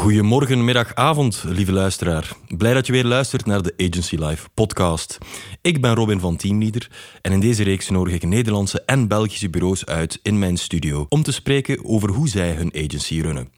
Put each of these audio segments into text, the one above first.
Goedemorgen, middag, avond, lieve luisteraar. Blij dat je weer luistert naar de Agency Live podcast. Ik ben Robin van Teamleader en in deze reeks nodig ik Nederlandse en Belgische bureaus uit in mijn studio om te spreken over hoe zij hun agency runnen.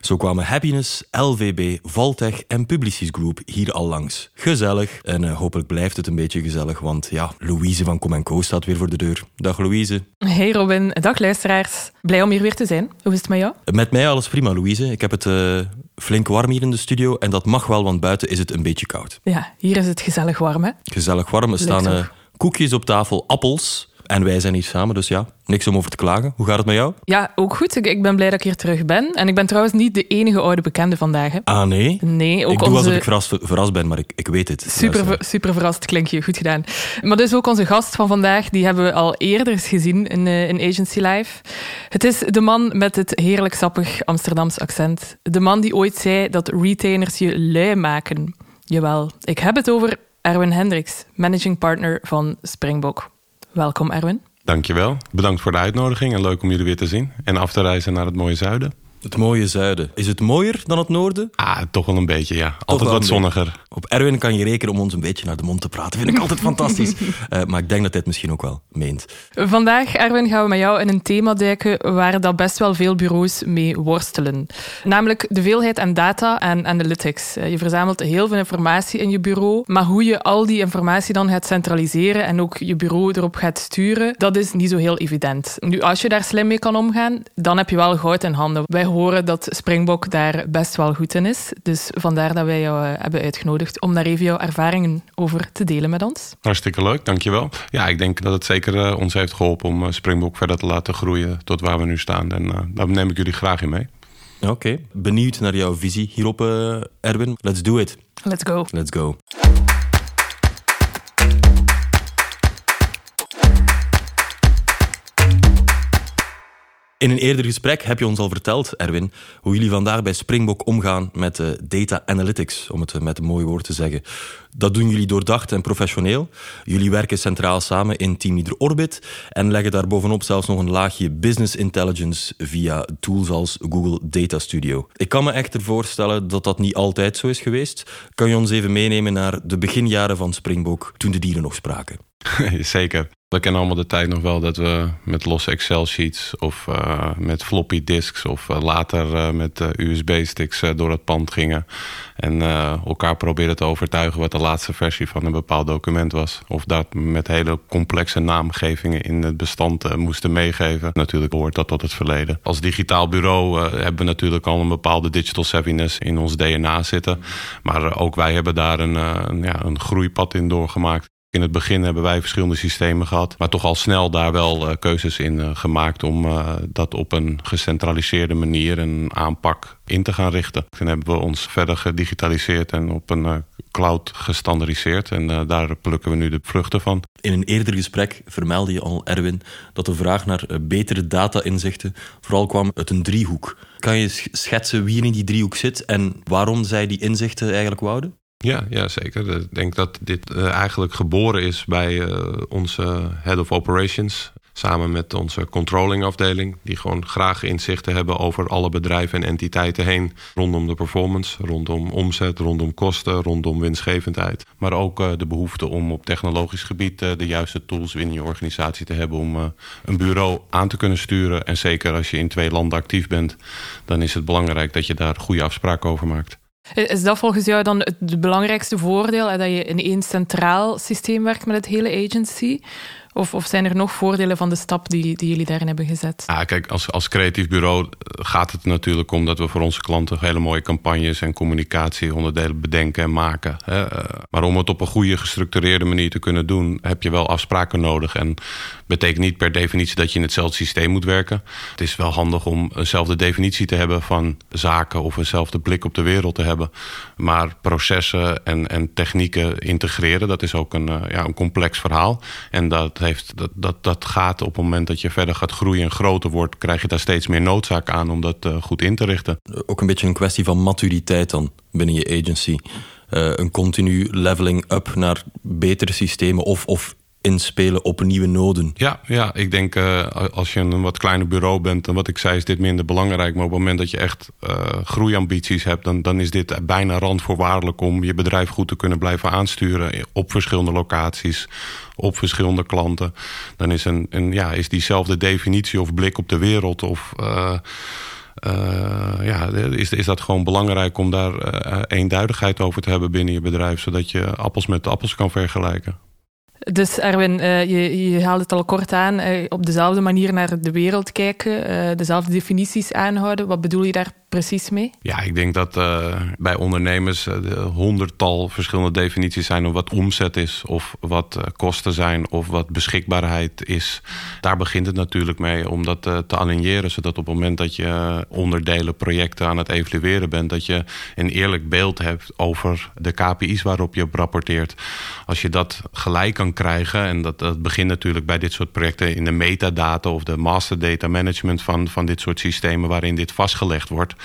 Zo kwamen Happiness, LVB, Valtech en Publicis Group hier al langs. Gezellig en uh, hopelijk blijft het een beetje gezellig, want ja, Louise van Com Co staat weer voor de deur. Dag Louise. Hey Robin, dag luisteraars. Blij om hier weer te zijn. Hoe is het met jou? Met mij alles prima, Louise. Ik heb het uh, flink warm hier in de studio en dat mag wel, want buiten is het een beetje koud. Ja, hier is het gezellig warm, hè? Gezellig warm. Er staan uh, koekjes op tafel, appels. En wij zijn hier samen, dus ja, niks om over te klagen. Hoe gaat het met jou? Ja, ook goed. Ik, ik ben blij dat ik hier terug ben. En ik ben trouwens niet de enige oude bekende vandaag. Hè. Ah, nee? Nee, ook ik doe alsof ik verrast, verrast ben, maar ik, ik weet het. Super, ver, super verrast klink je. Goed gedaan. Maar dus ook onze gast van vandaag, die hebben we al eerder gezien in, uh, in Agency Live. Het is de man met het heerlijk sappig Amsterdams accent. De man die ooit zei dat retainers je lui maken. Jawel, ik heb het over Erwin Hendricks, managing partner van Springbok. Welkom, Erwin. Dankjewel. Bedankt voor de uitnodiging en leuk om jullie weer te zien. En af te reizen naar het mooie zuiden. Het mooie zuiden. Is het mooier dan het noorden? Ah, toch wel een beetje, ja. Altijd wat zonniger. Op Erwin kan je rekenen om ons een beetje naar de mond te praten. Vind ik altijd fantastisch. Uh, maar ik denk dat hij het misschien ook wel meent. Vandaag, Erwin, gaan we met jou in een thema duiken waar dat best wel veel bureaus mee worstelen. Namelijk de veelheid aan data en analytics. Je verzamelt heel veel informatie in je bureau, maar hoe je al die informatie dan gaat centraliseren en ook je bureau erop gaat sturen, dat is niet zo heel evident. Nu, als je daar slim mee kan omgaan, dan heb je wel goud in handen. Wij horen dat Springbok daar best wel goed in is. Dus vandaar dat wij jou uh, hebben uitgenodigd om daar even jouw ervaringen over te delen met ons. Hartstikke leuk, dankjewel. Ja, ik denk dat het zeker uh, ons heeft geholpen om uh, Springbok verder te laten groeien tot waar we nu staan. En daar neem ik jullie graag in mee. Oké, okay. benieuwd naar jouw visie hierop, Erwin. Let's do it. Let's go. Let's go. In een eerder gesprek heb je ons al verteld, Erwin, hoe jullie vandaag bij Springbok omgaan met uh, data analytics, om het met een mooi woord te zeggen. Dat doen jullie doordacht en professioneel. Jullie werken centraal samen in Team Leader Orbit en leggen daar bovenop zelfs nog een laagje business intelligence via tools als Google Data Studio. Ik kan me echter voorstellen dat dat niet altijd zo is geweest. Kan je ons even meenemen naar de beginjaren van Springbok, toen de dieren nog spraken? Zeker. We kennen allemaal de tijd nog wel dat we met losse Excel-sheets of uh, met floppy disks of uh, later uh, met USB-sticks door het pand gingen. En elkaar probeerden te overtuigen wat de laatste versie van een bepaald document was. Of dat met hele complexe naamgevingen in het bestand moesten meegeven. Natuurlijk hoort dat tot het verleden. Als digitaal bureau hebben we natuurlijk al een bepaalde digital savviness in ons DNA zitten. Maar ook wij hebben daar een, ja, een groeipad in doorgemaakt. In het begin hebben wij verschillende systemen gehad, maar toch al snel daar wel uh, keuzes in uh, gemaakt om uh, dat op een gecentraliseerde manier en aanpak in te gaan richten. Toen hebben we ons verder gedigitaliseerd en op een cloud gestandardiseerd en daar plukken we nu de vruchten van. In een eerder gesprek vermeldde je al, Erwin, dat de vraag naar betere data-inzichten vooral kwam uit een driehoek. Kan je schetsen wie er in die driehoek zit en waarom zij die inzichten eigenlijk wouden? Ja, ja, zeker. Ik denk dat dit uh, eigenlijk geboren is bij uh, onze Head of Operations. Samen met onze controlling afdeling. Die gewoon graag inzichten hebben over alle bedrijven en entiteiten heen. Rondom de performance, rondom omzet, rondom kosten, rondom winstgevendheid. Maar ook uh, de behoefte om op technologisch gebied de juiste tools in je organisatie te hebben. Om een bureau aan te kunnen sturen. En zeker als je in twee landen actief bent. Dan is het belangrijk dat je daar goede afspraken over maakt. Is dat volgens jou dan het belangrijkste voordeel, dat je in één centraal systeem werkt met het hele agency? Of, of zijn er nog voordelen van de stap die, die jullie daarin hebben gezet? Ja, kijk, als, als creatief bureau gaat het natuurlijk om dat we voor onze klanten hele mooie campagnes en communicatieonderdelen bedenken en maken. Hè. Maar om het op een goede, gestructureerde manier te kunnen doen, heb je wel afspraken nodig. En betekent niet per definitie dat je in hetzelfde systeem moet werken. Het is wel handig om eenzelfde definitie te hebben van zaken of eenzelfde blik op de wereld te hebben. Maar processen en, en technieken integreren, dat is ook een, ja, een complex verhaal. En dat heeft, dat, dat, dat gaat op het moment dat je verder gaat groeien en groter wordt, krijg je daar steeds meer noodzaak aan om dat uh, goed in te richten. Ook een beetje een kwestie van maturiteit dan binnen je agency. Uh, een continu leveling up naar betere systemen of, of inspelen op nieuwe noden. Ja, ja ik denk uh, als je een wat kleiner bureau bent, dan wat ik zei, is dit minder belangrijk. Maar op het moment dat je echt uh, groeiambities hebt, dan, dan is dit bijna randvoorwaardelijk om je bedrijf goed te kunnen blijven aansturen op verschillende locaties, op verschillende klanten. Dan is, een, een, ja, is diezelfde definitie of blik op de wereld of. Uh, ja, is, is dat gewoon belangrijk om daar eenduidigheid over te hebben binnen je bedrijf, zodat je appels met appels kan vergelijken. Dus Erwin, uh, je, je haalde het al kort aan, uh, op dezelfde manier naar de wereld kijken, uh, dezelfde definities aanhouden. Wat bedoel je daar precies mee? Ja, ik denk dat uh, bij ondernemers uh, honderdtal verschillende definities zijn op wat omzet is, of wat uh, kosten zijn, of wat beschikbaarheid is. Daar begint het natuurlijk mee om dat te aligneren, zodat op het moment dat je onderdelen, projecten aan het evalueren bent, dat je een eerlijk beeld hebt over de KPI's waarop je rapporteert. Als je dat gelijk kan krijgen, en dat, dat begint natuurlijk bij dit soort projecten in de metadata of de master data management van, van dit soort systemen waarin dit vastgelegd wordt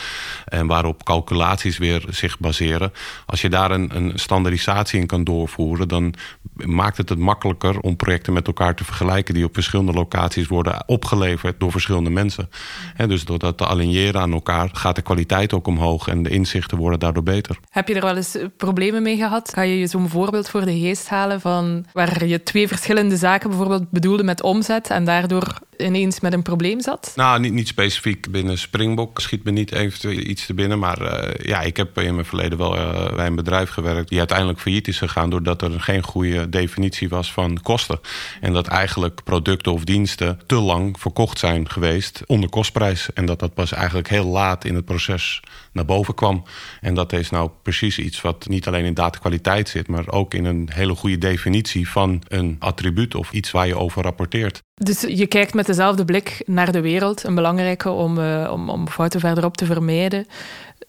en waarop calculaties weer zich baseren. Als je daar een, een standaardisatie in kan doorvoeren, dan maakt het het makkelijker om projecten met elkaar te vergelijken die op verschillende locaties worden opgeleverd door verschillende mensen. En dus door dat te aligneren aan elkaar gaat de kwaliteit ook omhoog en de inzichten worden daardoor beter. Heb je er wel eens problemen mee gehad? Kan je je zo'n voorbeeld voor de geest halen van waar je twee verschillende zaken bijvoorbeeld bedoelde met omzet en daardoor ineens met een probleem zat? Nou, niet, niet specifiek binnen Springbok. Schiet me niet eventueel iets te binnen. Maar uh, ja, ik heb in mijn verleden wel uh, bij een bedrijf gewerkt... die uiteindelijk failliet is gegaan... doordat er geen goede definitie was van kosten. En dat eigenlijk producten of diensten te lang verkocht zijn geweest onder kostprijs. En dat dat pas eigenlijk heel laat in het proces naar boven kwam. En dat is nou precies iets wat niet alleen in datakwaliteit zit... maar ook in een hele goede definitie van een attribuut... of iets waar je over rapporteert. Dus je kijkt met dezelfde blik naar de wereld. Een belangrijke om, uh, om, om fouten verderop te vermijden.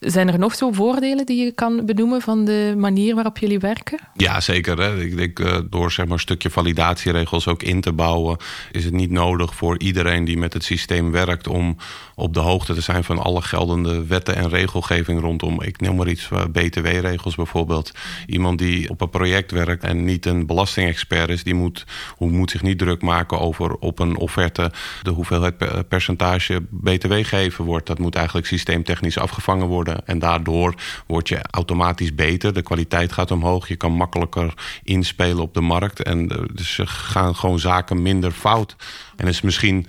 Zijn er nog zo voordelen die je kan benoemen van de manier waarop jullie werken? Ja, zeker. Hè. Ik denk uh, door zeg maar, een stukje validatieregels ook in te bouwen, is het niet nodig voor iedereen die met het systeem werkt om op de hoogte te zijn van alle geldende wetten en regelgeving rondom. Ik noem maar iets, uh, BTW-regels bijvoorbeeld. Iemand die op een project werkt en niet een belastingexpert is, die moet, moet zich niet druk maken over op een offerte de hoeveelheid percentage BTW gegeven wordt. Dat moet eigenlijk systeemtechnisch afgevangen worden. En daardoor word je automatisch beter. De kwaliteit gaat omhoog. Je kan makkelijker inspelen op de markt. En dus gaan gewoon zaken minder fout. En is misschien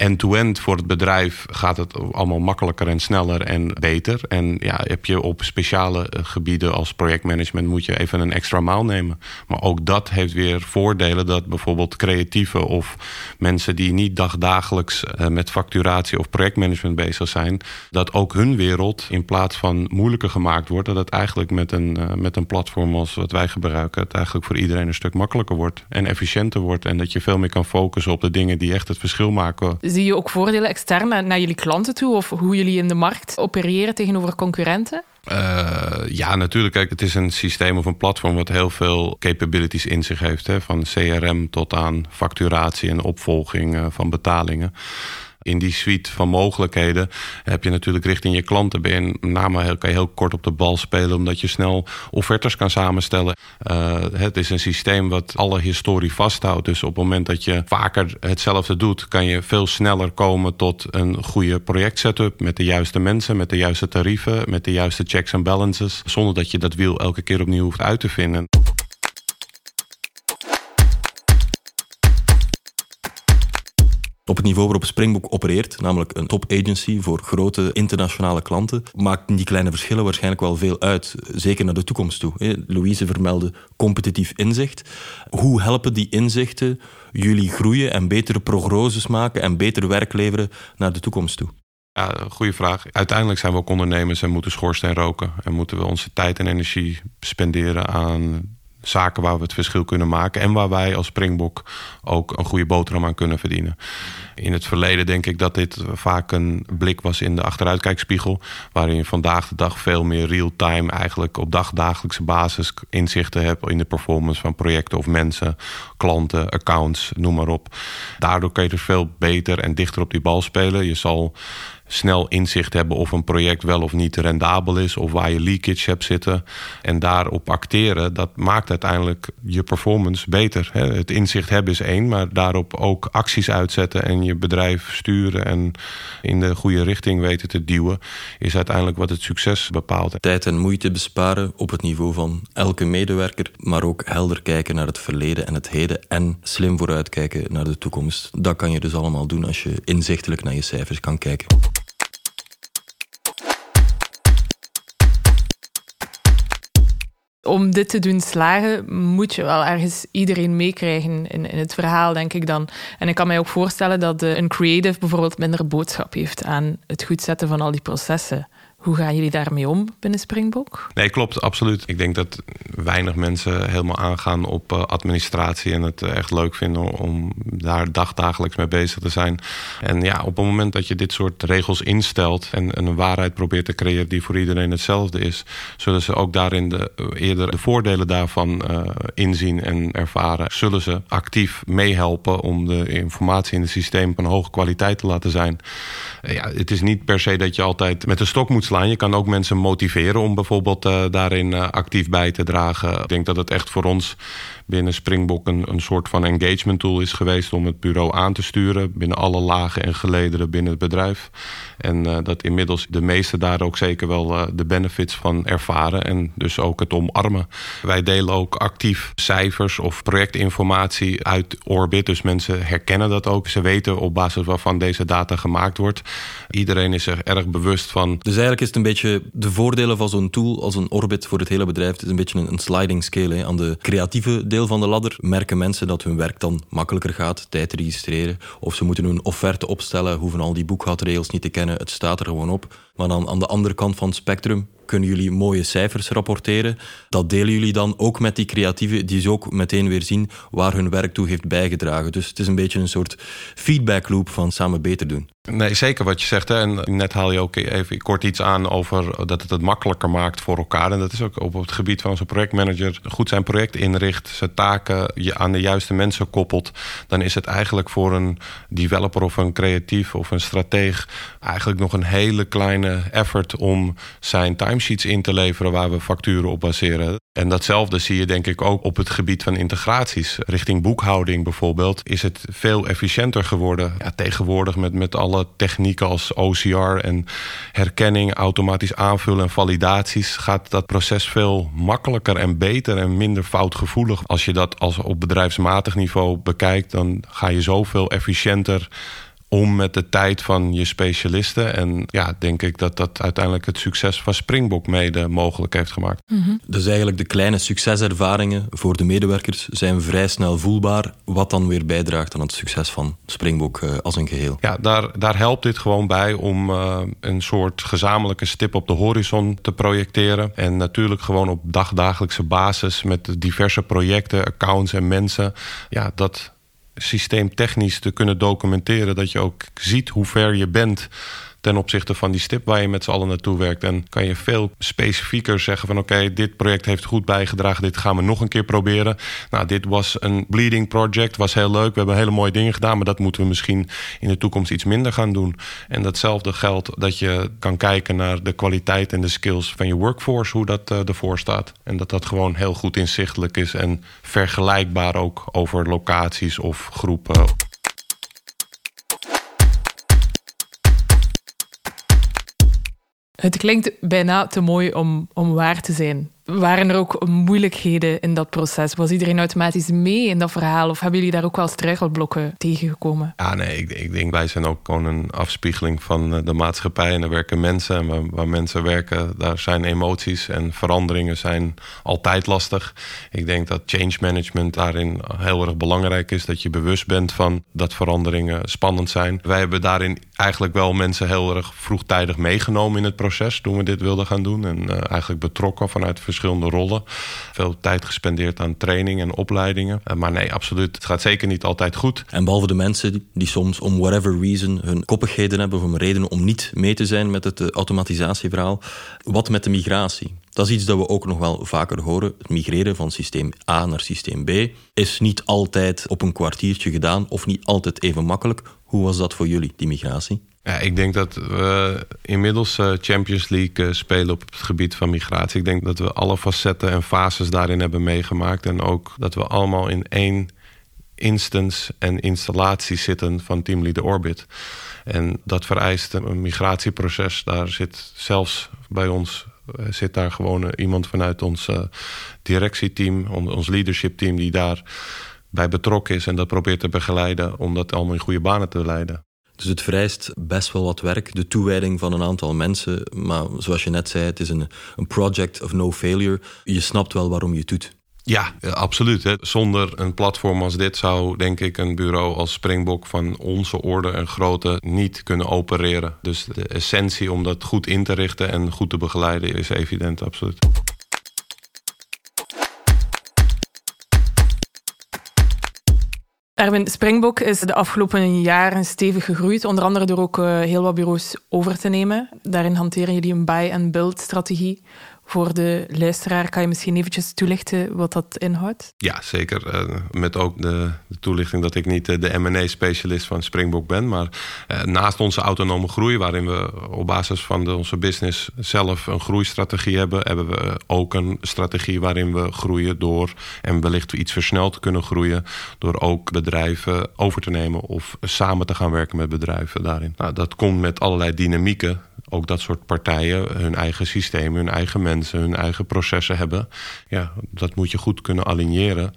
end-to-end voor het bedrijf gaat het allemaal makkelijker en sneller en beter. En ja, heb je op speciale eh, gebieden als projectmanagement moet je even een extra maal nemen. Maar ook dat heeft weer voordelen dat bijvoorbeeld creatieven of mensen die niet dagdagelijks eh, met facturatie of projectmanagement bezig zijn, dat ook hun wereld in plaats van moeilijker gemaakt wordt, dat het eigenlijk met een, uh, met een platform als wat wij gebruiken, het eigenlijk voor iedereen een stuk makkelijker wordt en efficiënter wordt. En dat je veel meer kan focussen op de dingen die echt het verschil maken Zie je ook voordelen extern naar jullie klanten toe of hoe jullie in de markt opereren tegenover concurrenten? Uh, ja, natuurlijk. Kijk, het is een systeem of een platform wat heel veel capabilities in zich heeft. Hè? Van CRM tot aan facturatie en opvolging uh, van betalingen in die suite van mogelijkheden heb je natuurlijk richting je klanten. Ben je name kan je heel kort op de bal spelen, omdat je snel offertes kan samenstellen. Uh, het is een systeem wat alle historie vasthoudt. Dus op het moment dat je vaker hetzelfde doet, kan je veel sneller komen tot een goede projectsetup met de juiste mensen, met de juiste tarieven, met de juiste checks en balances, zonder dat je dat wiel elke keer opnieuw hoeft uit te vinden. Op het niveau waarop Springbok opereert, namelijk een top agency voor grote internationale klanten, maakt die kleine verschillen waarschijnlijk wel veel uit, zeker naar de toekomst toe. Louise vermeldde competitief inzicht. Hoe helpen die inzichten jullie groeien en betere prognoses maken en beter werk leveren naar de toekomst toe? Ja, goede vraag. Uiteindelijk zijn we ook ondernemers en moeten schoorsteen roken. En moeten we onze tijd en energie spenderen aan zaken waar we het verschil kunnen maken. En waar wij als Springbok ook een goede boterham aan kunnen verdienen. In het verleden denk ik dat dit vaak een blik was in de achteruitkijkspiegel. Waarin je vandaag de dag veel meer real-time eigenlijk op dagdagelijkse basis inzichten hebt in de performance van projecten of mensen, klanten, accounts, noem maar op. Daardoor kun je er veel beter en dichter op die bal spelen. Je zal snel inzicht hebben of een project wel of niet rendabel is of waar je leakage hebt zitten en daarop acteren, dat maakt uiteindelijk je performance beter. Het inzicht hebben is één, maar daarop ook acties uitzetten en je bedrijf sturen en in de goede richting weten te duwen, is uiteindelijk wat het succes bepaalt. Tijd en moeite besparen op het niveau van elke medewerker, maar ook helder kijken naar het verleden en het heden en slim vooruitkijken naar de toekomst. Dat kan je dus allemaal doen als je inzichtelijk naar je cijfers kan kijken. Om dit te doen slagen, moet je wel ergens iedereen meekrijgen in, in het verhaal, denk ik dan. En ik kan mij ook voorstellen dat een creative bijvoorbeeld minder boodschap heeft aan het goed zetten van al die processen. Hoe gaan jullie daarmee om binnen Springbok? Nee, klopt, absoluut. Ik denk dat weinig mensen helemaal aangaan op eh, administratie en het echt leuk vinden om daar dagdagelijks mee bezig te zijn. En ja, op het moment dat je dit soort regels instelt en een waarheid probeert te creëren die voor iedereen hetzelfde is, zullen ze ook daarin de, eerder de voordelen daarvan inzien en ervaren. Zullen ze actief meehelpen om de informatie in het systeem van hoge kwaliteit te laten zijn. ja, het is niet per se dat je altijd met de stok moet je kan ook mensen motiveren om bijvoorbeeld uh, daarin uh, actief bij te dragen. Ik denk dat het echt voor ons binnen Springbok een, een soort van engagement tool is geweest om het bureau aan te sturen binnen alle lagen en gelederen binnen het bedrijf. En uh, dat inmiddels de meesten daar ook zeker wel uh, de benefits van ervaren en dus ook het omarmen. Wij delen ook actief cijfers of projectinformatie uit Orbit, dus mensen herkennen dat ook. Ze weten op basis waarvan deze data gemaakt wordt. Iedereen is er erg bewust van. Dus eigenlijk is het een beetje de voordelen van zo'n tool als een Orbit voor het hele bedrijf. Het is een beetje een, sliding scale. Hè. Aan de creatieve deel van de ladder merken mensen dat hun werk dan makkelijker gaat, tijd registreren. Of ze moeten een offerte opstellen, hoeven al die boekhoudregels niet te kennen. Het staat er gewoon op. Maar dan aan de andere kant van het spectrum kunnen jullie mooie cijfers rapporteren. Dat delen jullie dan ook met die creatieven, die ze ook meteen weer zien waar hun werk toe heeft bijgedragen. Dus het is een beetje een soort feedback loop van samen beter doen. Nee, zeker wat je zegt. Hè. En net haal je ook even kort iets aan over dat het het makkelijker maakt voor elkaar. En dat is ook op het gebied van zo'n projectmanager goed zijn project inricht, zijn taken je aan de juiste mensen koppelt. Dan is het eigenlijk voor een developer of een creatief of een strateeg eigenlijk nog een hele kleine effort om zijn timesheets in te leveren waar we facturen op baseren. En datzelfde zie je denk ik ook op het gebied van integraties. Richting boekhouding bijvoorbeeld is het veel efficiënter geworden. Ja, tegenwoordig met, met alle technieken als OCR en herkenning, automatisch aanvullen en validaties gaat dat proces veel makkelijker en beter en minder foutgevoelig. Als je dat als op bedrijfsmatig niveau bekijkt, dan ga je zoveel efficiënter om met de tijd van je specialisten. En ja, denk ik dat dat uiteindelijk het succes van Springbok mede mogelijk heeft gemaakt. Mhm. Dus eigenlijk de kleine succeservaringen voor de medewerkers zijn vrij snel voelbaar, wat dan weer bijdraagt aan het succes van Springbok uh, als een geheel. Ja, daar, daar helpt dit gewoon bij om uh, een soort gezamenlijke stip op de horizon te projecteren. En natuurlijk gewoon op dagdagelijkse basis met diverse projecten, accounts en mensen. Ja, dat systeemtechnisch te kunnen documenteren. Dat je ook ziet hoe ver je bent ten opzichte van die stip waar je met z'n allen naartoe werkt. En kan je veel specifieker zeggen van oké, dit project heeft goed bijgedragen, dit gaan we nog een keer proberen. Nou, dit was een bleeding project, was heel leuk, we hebben hele mooie dingen gedaan, maar dat moeten we misschien in de toekomst iets minder gaan doen. En datzelfde geldt dat je kan kijken naar de kwaliteit en de skills van je workforce, hoe dat uh, ervoor staat. En dat dat gewoon heel goed inzichtelijk is en vergelijkbaar ook over locaties of groepen. Het klinkt bijna te mooi om, om waar te zijn. Waren er ook moeilijkheden in dat proces? Was iedereen automatisch mee in dat verhaal? Of hebben jullie daar ook wel struikelblokken tegengekomen? Ja, nee, ik, ik denk wij zijn ook gewoon een afspiegeling van eh, de maatschappij. En er werken mensen. En waar, waar, mensen werken, daar zijn emoties. En veranderingen zijn altijd lastig. Ik denk dat change management daarin heel erg belangrijk is. Dat je bewust bent van dat veranderingen spannend zijn. Wij hebben daarin eigenlijk wel mensen heel erg vroegtijdig meegenomen in het proces. Toen we dit wilden gaan doen. En uh, eigenlijk betrokken vanuit verschillende rollen. Veel tijd gespendeerd aan training en opleidingen. Uh, maar nee, absoluut. Het gaat zeker niet altijd goed. En behalve de mensen die soms om whatever reason hun koppigheden hebben... of een reden om niet mee te zijn met het automatisatieverhaal. Wat met de migratie? Dat is iets dat we ook nog wel vaker horen. Het migreren van systeem A naar systeem B is niet altijd op een kwartiertje gedaan of niet altijd even makkelijk. Hoe was dat voor jullie, die migratie? Ja, ik denk dat we inmiddels eh, Champions League eh, spelen op het gebied van migratie. Ik denk dat we alle facetten en fases daarin hebben meegemaakt. En ook dat we allemaal in één instance en installatie zitten van Team Leader Orbit. En dat vereist een migratieproces. Daar zit zelfs bij ons eh, zit daar gewoon iemand vanuit ons directieteam, ons leadership team, die daar bij betrokken is en dat probeert te begeleiden om dat allemaal in goede banen te leiden. Dus het vereist best wel wat werk, de toewijding van een aantal mensen. Maar zoals je net zei, het is een, een project of no failure. Je snapt wel waarom je het doet. Ja, absoluut. Hè. Zonder een platform als dit zou, denk ik, een bureau als Springbok van onze orde en grootte niet kunnen opereren. Dus de essentie om dat goed in te richten en goed te begeleiden is evident, absoluut. Erwin, Springbok is de afgelopen jaren stevig gegroeid, onder andere door ook eh, heel wat bureaus over te nemen. Daarin hanteren jullie een buy-and-build strategie voor de luisteraar, kan je misschien eventjes toelichten wat dat inhoudt? Ja, zeker. Uh, met ook de, de, toelichting dat ik niet eh, de M&A-specialist van Springbok ben. Maar uh, naast onze autonome groei, waarin we op basis van de, onze business zelf een groeistrategie hebben, hebben we ook een strategie waarin we groeien door en wellicht iets versneld kunnen groeien door ook bedrijven over te nemen of samen te gaan werken met bedrijven daarin. Nou, dat komt met allerlei dynamieken ook dat soort partijen hun eigen systemen, hun eigen mensen, hun eigen processen hebben. Ja, dat moet je goed kunnen aligneren,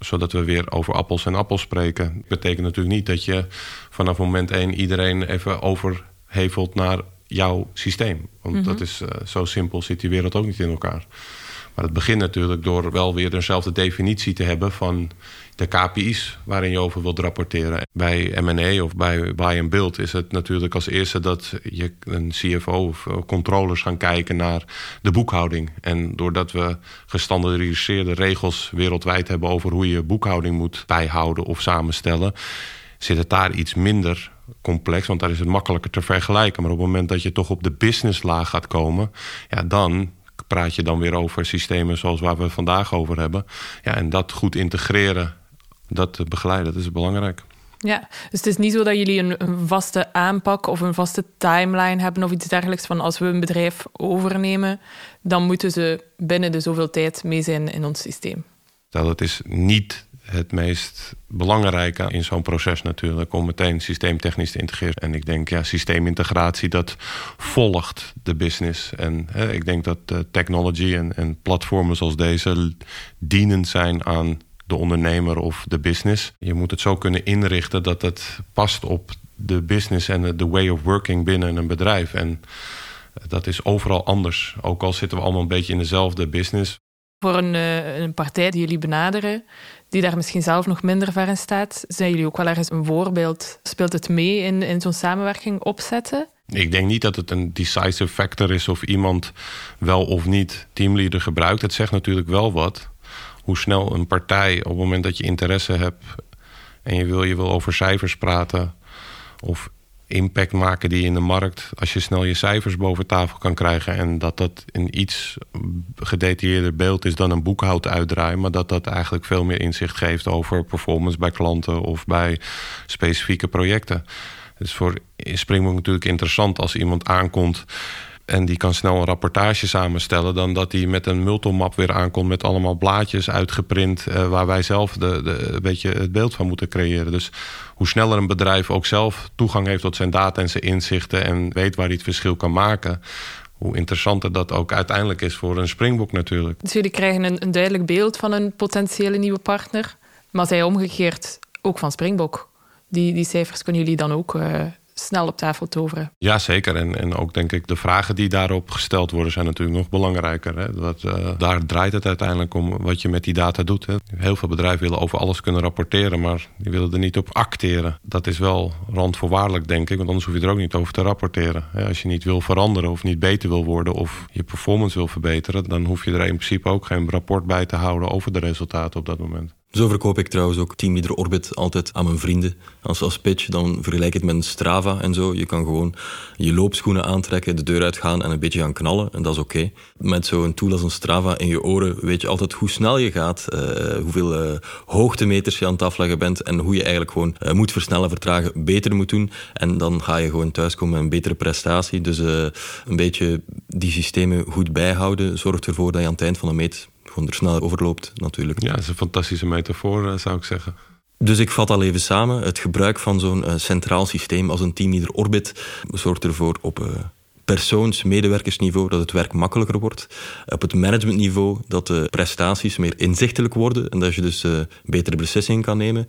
zodat we weer over appels en appels spreken. Dat betekent natuurlijk niet dat je vanaf moment één iedereen even overhevelt naar jouw systeem. Want mhm. dat is uh, zo simpel zit die wereld ook niet in elkaar. Maar het begint natuurlijk door wel weer dezelfde definitie te hebben van de KPI's waarin je over wilt rapporteren. Bij M&A of bij buy and build is het natuurlijk als eerste dat je een CFO of controllers gaan kijken naar de boekhouding. En doordat we gestandardiseerde regels wereldwijd hebben over hoe je boekhouding moet bijhouden of samenstellen, zit het daar iets minder complex, want daar is het makkelijker te vergelijken. Maar op het moment dat je toch op de businesslaag gaat komen, ja, dan praat je dan weer over systemen zoals waar we het vandaag over hebben. Ja, en dat goed integreren dat begeleiden, dat is belangrijk. Ja, dus het is niet zo dat jullie een, vaste aanpak of een vaste timeline hebben of iets dergelijks. Van als we een bedrijf overnemen, dan moeten ze binnen de zoveel tijd mee zijn in ons systeem. Dat is niet het meest belangrijke in zo'n proces natuurlijk... om meteen systeemtechnisch te integreren. En ik denk, ja, systeemintegratie, dat volgt de business. En hè, ik denk dat uh, technology en, en platformen zoals deze... dienend zijn aan de ondernemer of de business. Je moet het zo kunnen inrichten dat het past op de business en de way of working binnen een bedrijf. En dat is overal anders. Ook al zitten we allemaal een beetje in dezelfde business. Voor een, eh, een partij die jullie benaderen, die daar misschien zelf nog minder ver in staat, zijn jullie ook wel ergens een voorbeeld? Speelt het mee in, in zo'n samenwerking opzetten? Ik denk niet dat het een decisive factor is of iemand wel of niet teamleader gebruikt. Het zegt natuurlijk wel wat hoe snel een partij op het moment dat je interesse hebt en je wil, je wil over cijfers praten of impact maken die in de markt, als je snel je cijfers boven tafel kan krijgen en dat dat een iets gedetailleerder beeld is dan een boekhoud uitdraaien, maar dat dat eigenlijk veel meer inzicht geeft over performance bij klanten of bij specifieke projecten. Het is voor Springbok natuurlijk interessant als iemand aankomt en die kan snel een rapportage samenstellen... dan dat hij met een multimap weer aankomt met allemaal blaadjes uitgeprint... Uh, waar wij zelf de, de, een beetje het beeld van moeten creëren. Dus hoe sneller een bedrijf ook zelf toegang heeft tot zijn data en zijn inzichten... en weet waar hij het verschil kan maken hoe interessanter dat ook uiteindelijk is voor een springboek natuurlijk. Dus jullie krijgen een, een, duidelijk beeld van een potentiële nieuwe partner, maar zij omgekeerd ook van Springbok. Die, die cijfers kunnen jullie dan ook uh, snel op tafel toveren. Ja, zeker. En, en ook denk ik de vragen die daarop gesteld worden... zijn natuurlijk nog belangrijker. Hè? Dat, uh, daar draait het uiteindelijk om wat je met die data doet. Hè? Heel veel bedrijven willen over alles kunnen rapporteren... maar die willen er niet op acteren. Dat is wel randvoorwaardelijk, denk ik. Want anders hoef je er ook niet over te rapporteren. Als je niet wil veranderen of niet beter wil worden... of je performance wil verbeteren... dan hoef je er in principe ook geen rapport bij te houden... over de resultaten op dat moment. Zo verkoop ik trouwens ook Teamleader Orbit altijd aan mijn vrienden. Als, als pitch, dan vergelijk het met een Strava en zo. Je kan gewoon je loopschoenen aantrekken, de deur uitgaan en een beetje gaan knallen. En dat is oké. Met zo'n tool als een Strava in je oren weet je altijd hoe snel je gaat, uh, hoeveel uh, hoogtemeters je aan het afleggen bent en hoe je eigenlijk gewoon uh, moet versnellen, vertragen, beter moet doen. En dan ga je gewoon thuiskomen met een betere prestatie. Dus een beetje die systemen goed bijhouden zorgt ervoor dat je aan het eind van de meet gewoon er sneller overloopt natuurlijk. Ja, dat is een fantastische metafoor, eh, zou ik zeggen. Dus ik vat al even samen. Het gebruik van zo'n uh, centraal systeem als een teamleader Orbit zorgt ervoor op uh, persoons-medewerkersniveau dat het werk makkelijker wordt. Op het managementniveau dat de prestaties meer inzichtelijk worden en dat je dus uh, betere beslissingen kan nemen.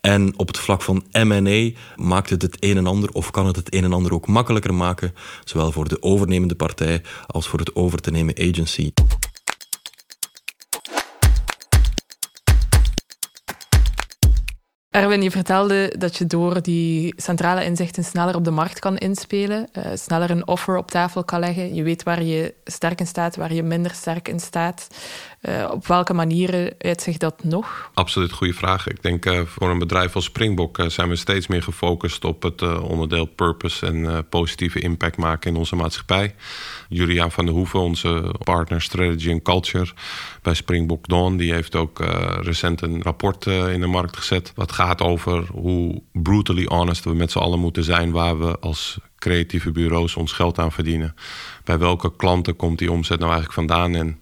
En op het vlak van M&A maakt het het een en ander of kan het het een en ander ook makkelijker maken, zowel voor de overnemende partij als voor het over te nemen agency. Erwin, je vertelde dat je door die centrale inzichten sneller op de markt kan inspelen, uh, sneller een offer op tafel kan leggen. Je weet waar je sterk in staat, waar je minder sterk in staat. Uh, op welke manieren uitzicht dat nog? Absoluut goede vraag. Ik denk uh, voor een bedrijf als Springbok zijn we steeds meer gefocust op het onderdeel purpose en positieve impact maken in onze maatschappij. Juliaan van der Hoeven, onze partner Strategy and Culture bij Springbok Dawn, die heeft ook recent een rapport in de markt gezet. Wat gaat over hoe brutally honest we met z'n allen moeten zijn... waar we als creatieve bureaus ons geld aan verdienen. Bij welke klanten komt die omzet nou eigenlijk vandaan... en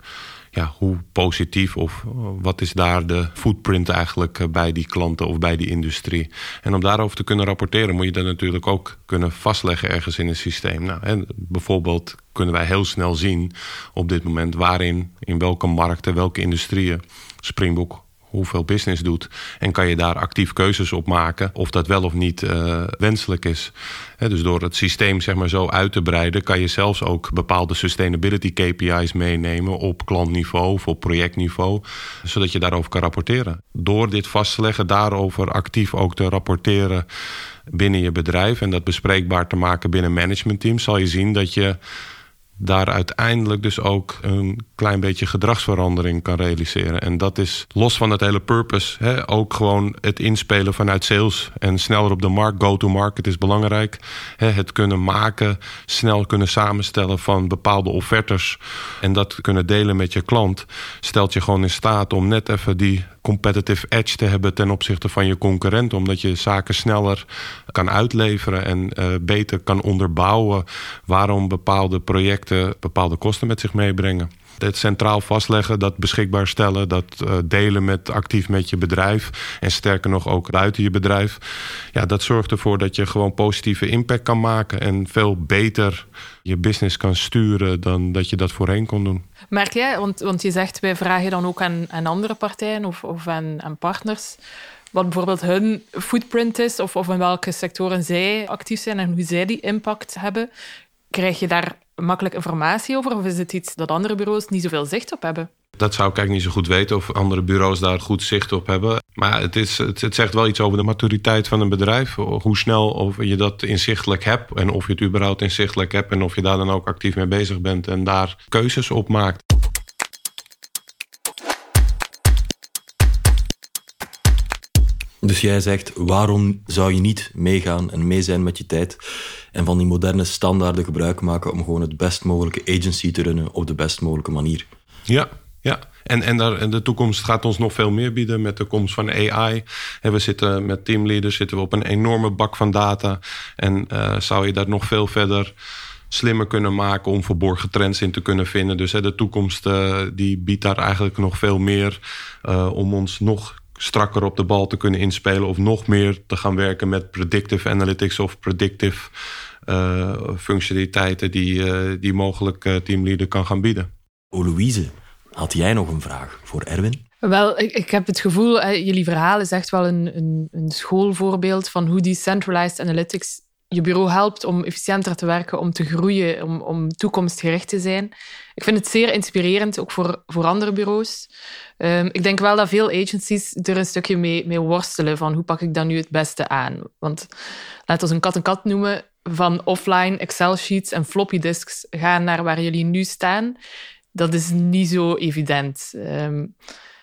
ja, hoe positief of wat is daar de footprint eigenlijk eh, bij die klanten of bij die industrie. En om daarover te kunnen rapporteren moet je dat natuurlijk ook kunnen vastleggen ergens in een systeem. Nou, en bijvoorbeeld kunnen wij heel snel zien op dit moment waarin, in welke markten, welke industrieën Springbok hoeveel business doet. En kan je daar actief keuzes op maken of dat wel of niet uh, wenselijk is. dus door het systeem zeg maar, zo uit te breiden... kan je zelfs ook bepaalde sustainability KPI's meenemen... op klantniveau of op projectniveau, zodat je daarover kan rapporteren. Door dit vast te leggen, daarover actief ook te rapporteren binnen je bedrijf... en dat bespreekbaar te maken binnen managementteams... zal je zien dat je daar uiteindelijk dus ook een klein beetje gedragsverandering kan realiseren. En dat is los van het hele purpose, hè, ook gewoon het inspelen vanuit sales en sneller op de markt, go-to-market is belangrijk. Hè, het kunnen maken, snel kunnen samenstellen van bepaalde offertes en dat kunnen delen met je klant, stelt je gewoon in staat om net even die competitive edge te hebben ten opzichte van je concurrent. Omdat je zaken sneller kan uitleveren en uh, beter kan onderbouwen waarom bepaalde projecten bepaalde kosten met zich meebrengen. Het centraal vastleggen, dat beschikbaar stellen, dat uh, delen met actief met je bedrijf. En sterker nog ook buiten je bedrijf. Ja, dat zorgt ervoor dat je gewoon positieve impact kan maken en veel beter je business kan sturen dan dat je dat voorheen kon doen. Merk jij, want, want je zegt wij vragen dan ook aan, aan andere partijen of, of aan, aan partners wat bijvoorbeeld hun footprint is of, of in welke sectoren zij actief zijn en hoe zij die impact hebben. Krijg je daar makkelijk informatie over of is het iets dat andere bureaus niet zoveel zicht op hebben? Dat zou ik eigenlijk niet zo goed weten of andere bureaus daar goed zicht op hebben. Maar het, is, het, zegt wel iets over de maturiteit van een bedrijf. Hoe snel of je dat inzichtelijk hebt en of je het überhaupt inzichtelijk hebt en of je daar dan ook actief mee bezig bent en daar keuzes op maakt. Dus jij zegt, waarom zou je niet meegaan en mee zijn met je tijd en van die moderne standaarden gebruik maken om gewoon het best mogelijke agency te runnen op de best mogelijke manier? Ja, ja. En, en, daar, en de toekomst gaat ons nog veel meer bieden met de komst van AI. En we zitten met teamleaders zitten we op een enorme bak van data. En uh, zou je dat nog veel verder slimmer kunnen maken om verborgen trends in te kunnen vinden. Dus de toekomst uh, die biedt daar eigenlijk nog veel meer uh, om ons nog strakker op de bal te kunnen inspelen of nog meer te gaan werken met predictive analytics of predictive uh, functionaliteiten die, uh, die mogelijk uh, teamleader kan gaan bieden. O Louise, had jij nog een vraag voor Erwin? Wel, ik, ik heb het gevoel, jullie verhaal is echt wel een, een, een schoolvoorbeeld van hoe die centralized analytics je bureau helpt om efficiënter te werken, om te groeien, om, om toekomstgericht te zijn. Ik vind het zeer inspirerend, ook voor, voor andere bureaus. Um, ik denk wel dat veel agencies er een stukje mee, mee worstelen van hoe pak ik dan nu het beste aan. Want laten we een kat en kat noemen, van offline Excel-sheets en floppy disks gaan naar waar jullie nu staan. Dat is niet zo evident. Um,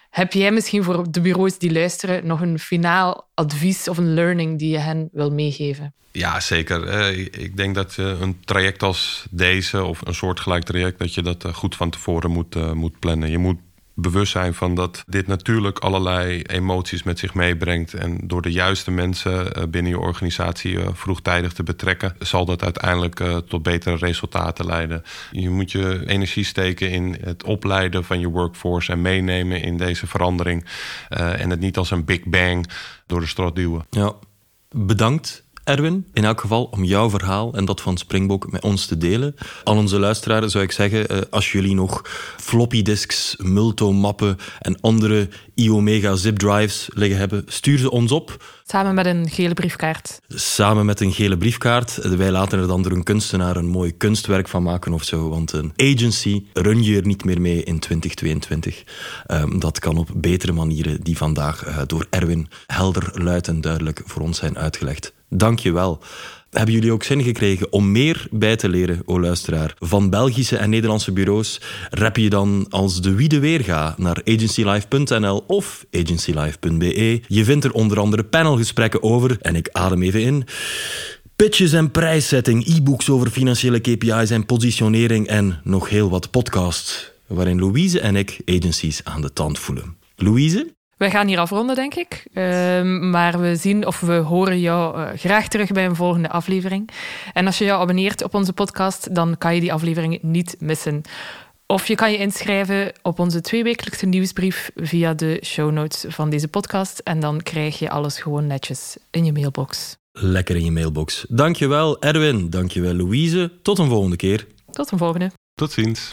Heb jij misschien voor de bureaus die luisteren nog een finaal advies of een learning die je hen wil meegeven? Ja, zeker. Eh, ik denk dat een traject als deze of een soortgelijk traject, dat je dat goed van tevoren moet, moet plannen. Je moet bewust zijn van dat dit natuurlijk allerlei emoties met zich meebrengt. En door de juiste mensen eh, binnen je organisatie eh, vroegtijdig te betrekken, zal dat uiteindelijk eh, tot betere resultaten leiden. Je moet je energie steken in het opleiden van je workforce en meenemen in deze verandering. En het niet als een big bang door de strot duwen. Ja, bedankt Erwin, in elk geval om jouw verhaal en dat van Springbok met ons te delen. Al onze luisteraars zou ik zeggen, eh, als jullie nog floppy disks, Multo-mappen en andere iOmega zip drives liggen hebben, stuur ze ons op. Samen met een gele briefkaart. Samen met een gele briefkaart. Wij laten er dan door een kunstenaar een mooi kunstwerk van maken of zo. Want een agency run je er niet meer mee in 2022. Ehm, dat kan op betere manieren die vandaag uh, door Erwin helder, luid en duidelijk voor ons zijn uitgelegd. Dank je wel. Hebben jullie ook zin gekregen om meer bij te leren, o luisteraar? Van Belgische en Nederlandse bureaus rap je dan als de wie de weer gaat naar agencylife.nl of agencylife.be. Je vindt er onder andere panelgesprekken over, en ik adem even in, pitches en prijszetting, e-books over financiële KPI's en positionering en nog heel wat podcasts, waarin Louise en ik agencies aan de tand voelen. Louise? Wij gaan hier afronden, denk ik. Ehm, maar we zien of we horen jou uh, graag terug bij een volgende aflevering. En als je jou abonneert op onze podcast, dan kan je die aflevering niet missen. Of je kan je inschrijven op onze tweewekelijkse nieuwsbrief via de show notes van deze podcast. En dan krijg je alles gewoon netjes in je mailbox. Lekker in je mailbox. Dankjewel Erwin, dankjewel Louise. Tot een volgende keer. Tot een volgende. Tot ziens.